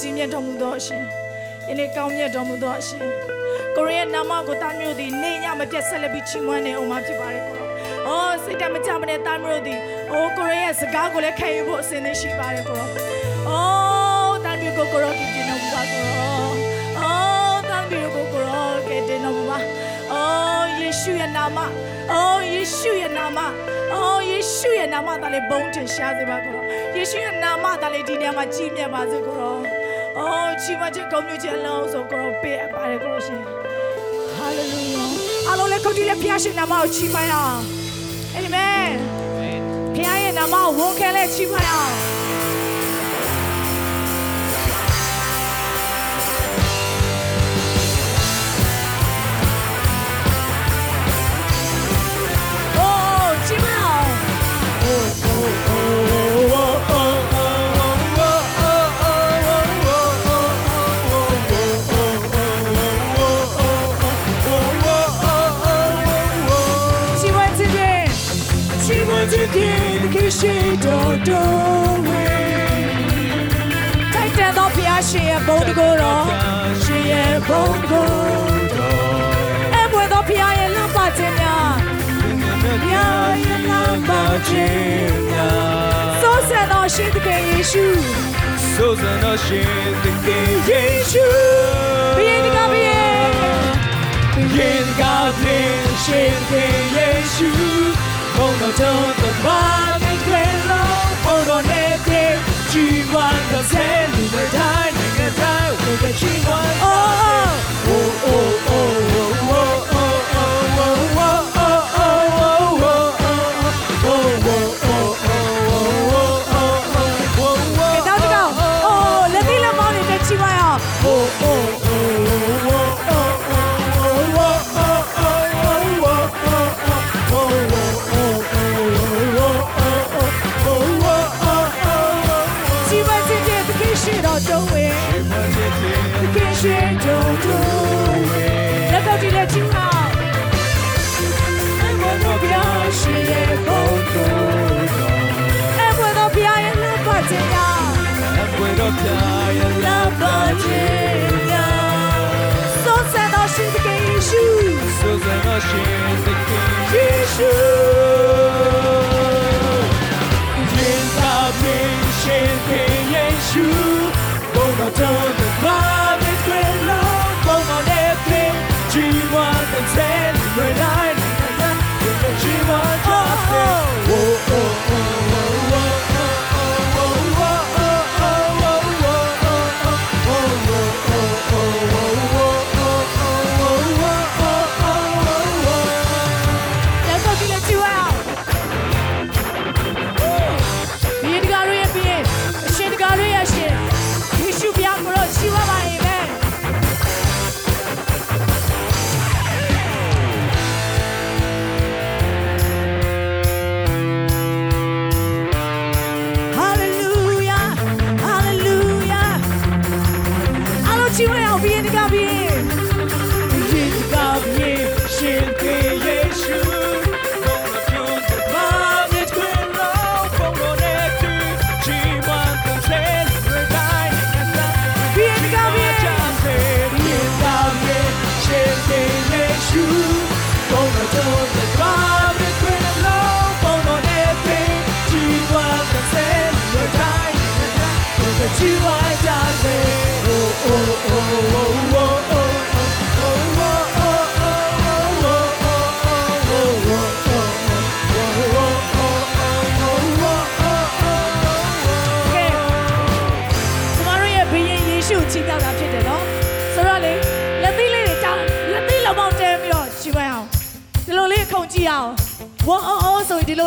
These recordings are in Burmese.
ကြီးမြတ်တော်မူသောအရှင်ယနေ့ကောင်းမြတ်တော်မူသောအရှင်ကိုရီးယားနာမကိုသားမျိုးသည်နေညမပြတ်ဆက်လက်ပြီးချီးမွမ်းနေအောင်မှာဖြစ်ပါတယ်ကိုရောအော်စိတ်တမကြမနဲ့သားမျိုးသည်အိုးကိုရီးယားစကားကိုလည်းခံယူဖို့အစဉ်သင့်ရှိပါတယ်ကိုရောအော်သားမျိုးကိုကိုရောကြည့်နေတော့ပါကိုရောအော်သားမျိုးကိုကိုရောကဲတင်တော့ပါအော်ယေရှုရဲ့နာမအော်ယေရှုရဲ့နာမအော်ယေရှုရဲ့နာမသားလေးဘုန်းတင်ရှားစေပါကိုရောယေရှုရဲ့နာမသားလေးဒီနေရာမှာကြီးမြတ်ပါစေကိုရော အော်ချီးမွမ်းခြင်းကောင်းမြတ်ခြင်းအလုံးစုံကိုရောပေးအပ်ပါတယ်ကိုရောရှင်ဟာလေလုယာအလုံးလည်းခုတ်တီးလည်းဖျားရှင်နာမကိုချီးမွမ်းအောင်အာမင်ဖျားရဲ့နာမကိုဝန်ခံလဲချီးမွမ်းအောင် 祈祷中，抬头到彼岸，心的风鼓动，心的风鼓动。哎，我到彼岸能看见吗？看见吗？能看见吗？菩萨的心在跟耶稣，菩萨的心在跟耶稣。别看别看，心跟耶稣，梦到就到吧。connected G1 does anyway time Jésus.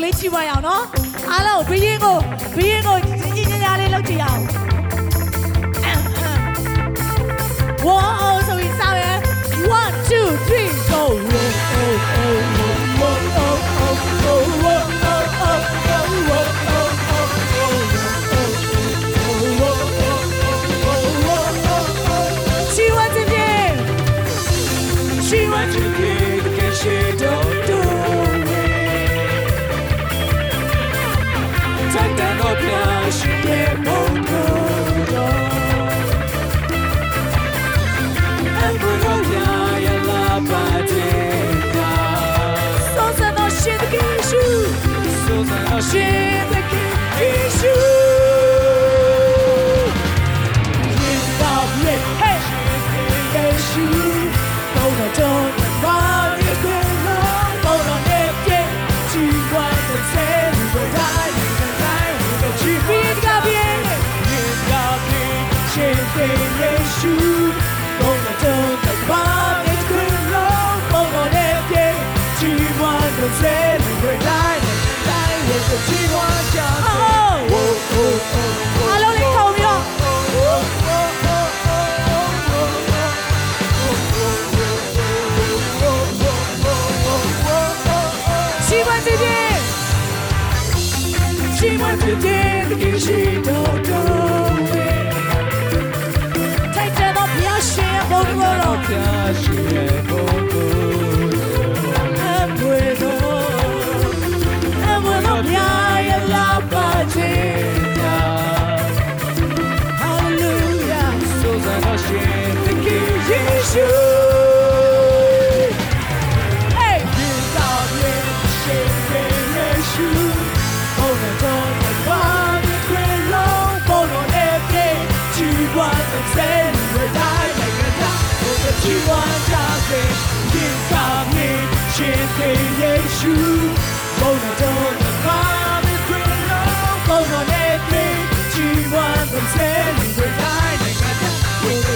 ဆိုရင်ဒီလိုလေးချီးမွမ်းအောင်နော်အားလုံးဘီရင်ကိုဘီရင်ကိုကြီးကြီးညာညာလေးလုပ်ကြည့်အောင်ဝ Hoje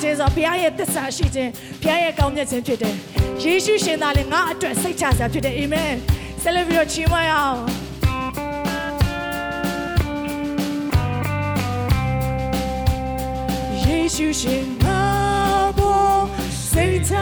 建造平安的得胜世界，平安给我们解决的，耶稣是那灵阿主的圣子啊，主的，amen。再来一遍，起摩呀。耶稣是那我圣子。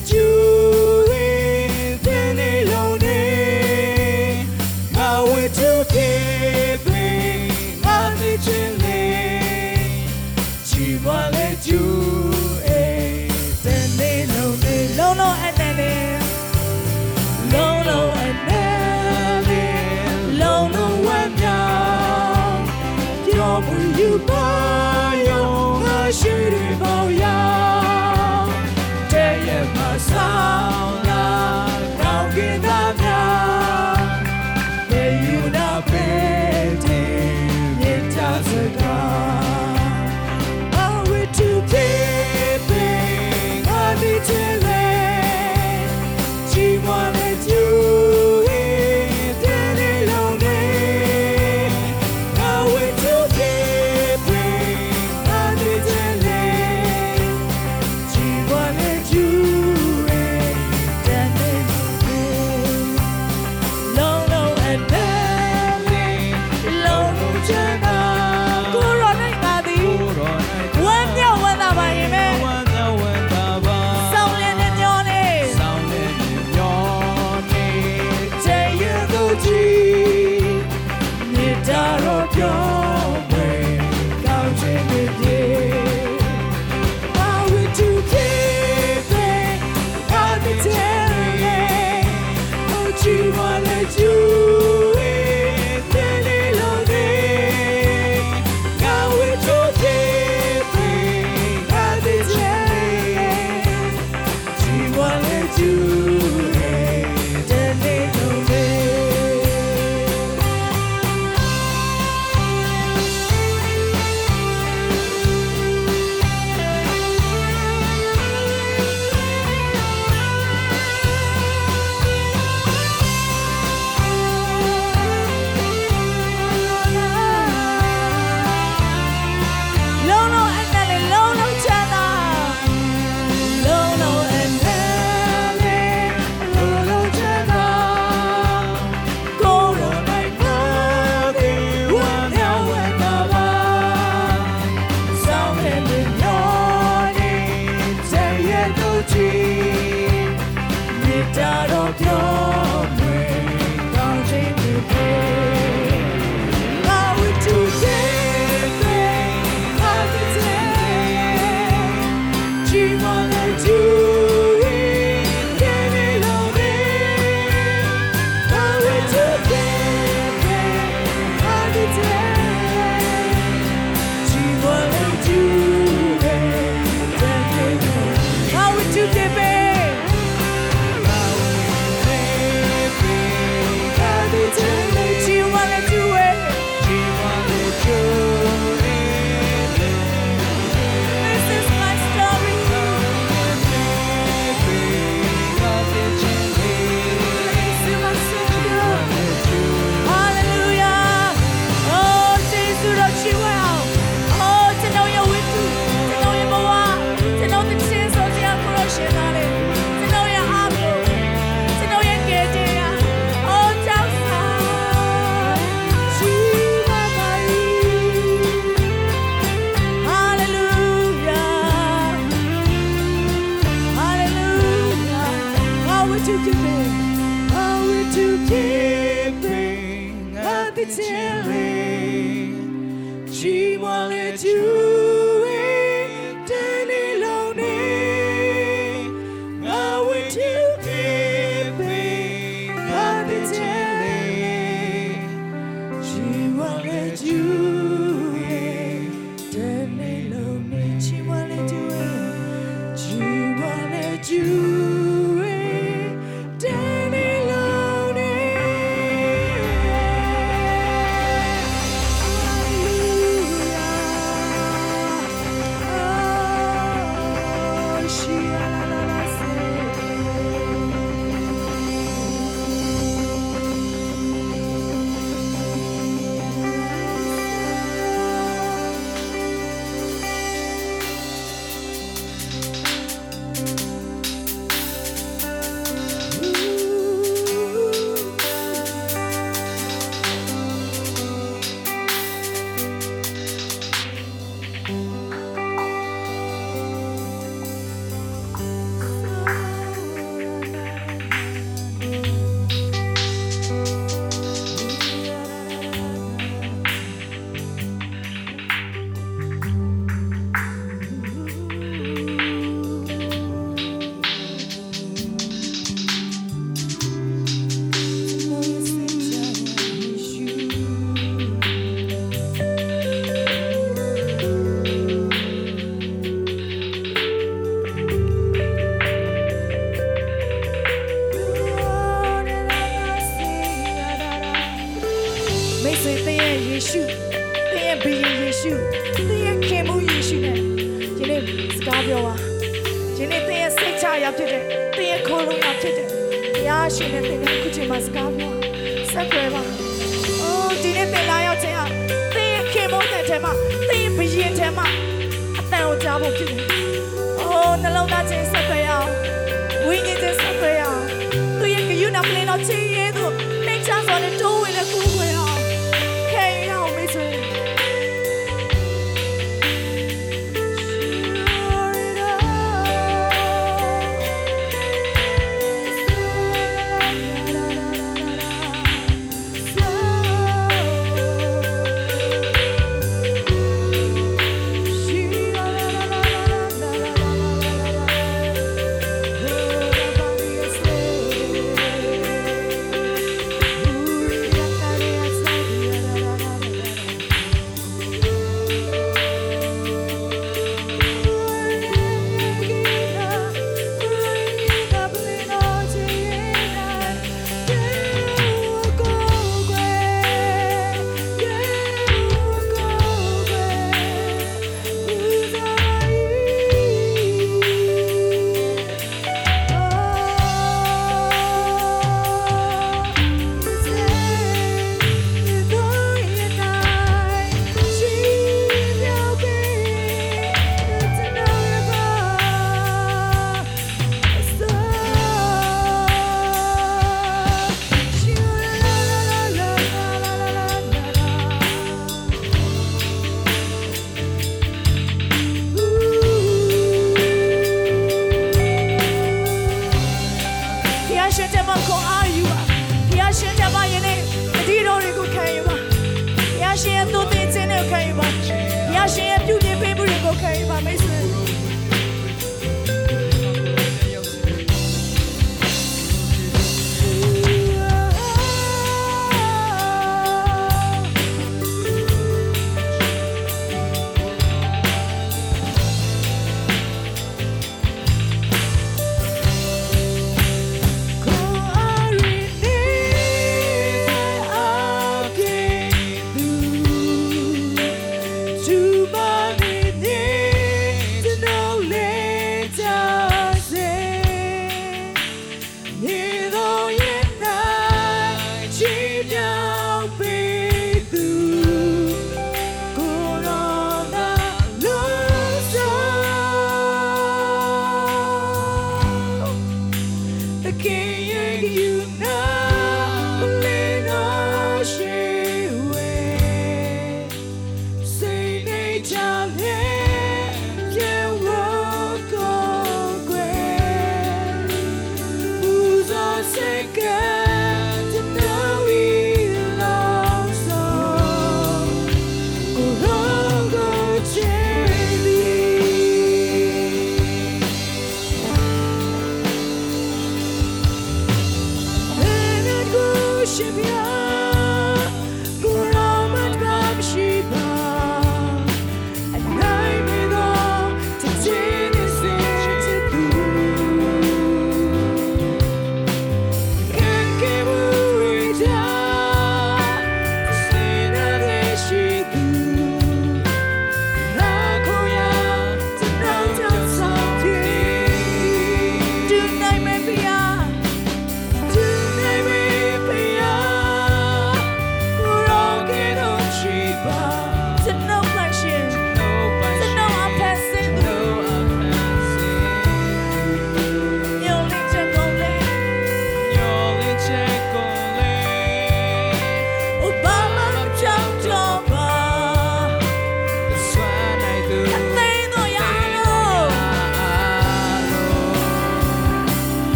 You. you. မိတ်ဆွေသင်ရဲ့ယေရှုသင်ရဲ့ဘီရင်ယေရှုသင်ရဲ့ခင်မှုယေရှုနဲ့ဒီနေ့စကားပြောပါဒီနေ့သင်ရဲ့စိတ်ချရဖြစ်တဲ့သင်ရဲ့ခိုးလုံးရဖြစ်တဲ့ဘုရားရှင်နဲ့သင်ရဲ့အခုချိန်မှာစကားပြောဆက်သွယ်ပါအိုးဒီနေ့သင်လာရောက်ခြင်းဟာသင်ရဲ့ခင်မှုတဲ့ထဲမှာသင်ရဲ့ဘီရင်ထဲမှာအတန်ကိုကြားဖို့ဖြစ်တယ်အိုးနှလုံးသားချင်းဆက်သွယ်ရအောင်ဝိညာဉ်ချင်းဆက်သွယ်ရအောင်သူရဲ့ကယူနာပလင်တော်ချင်း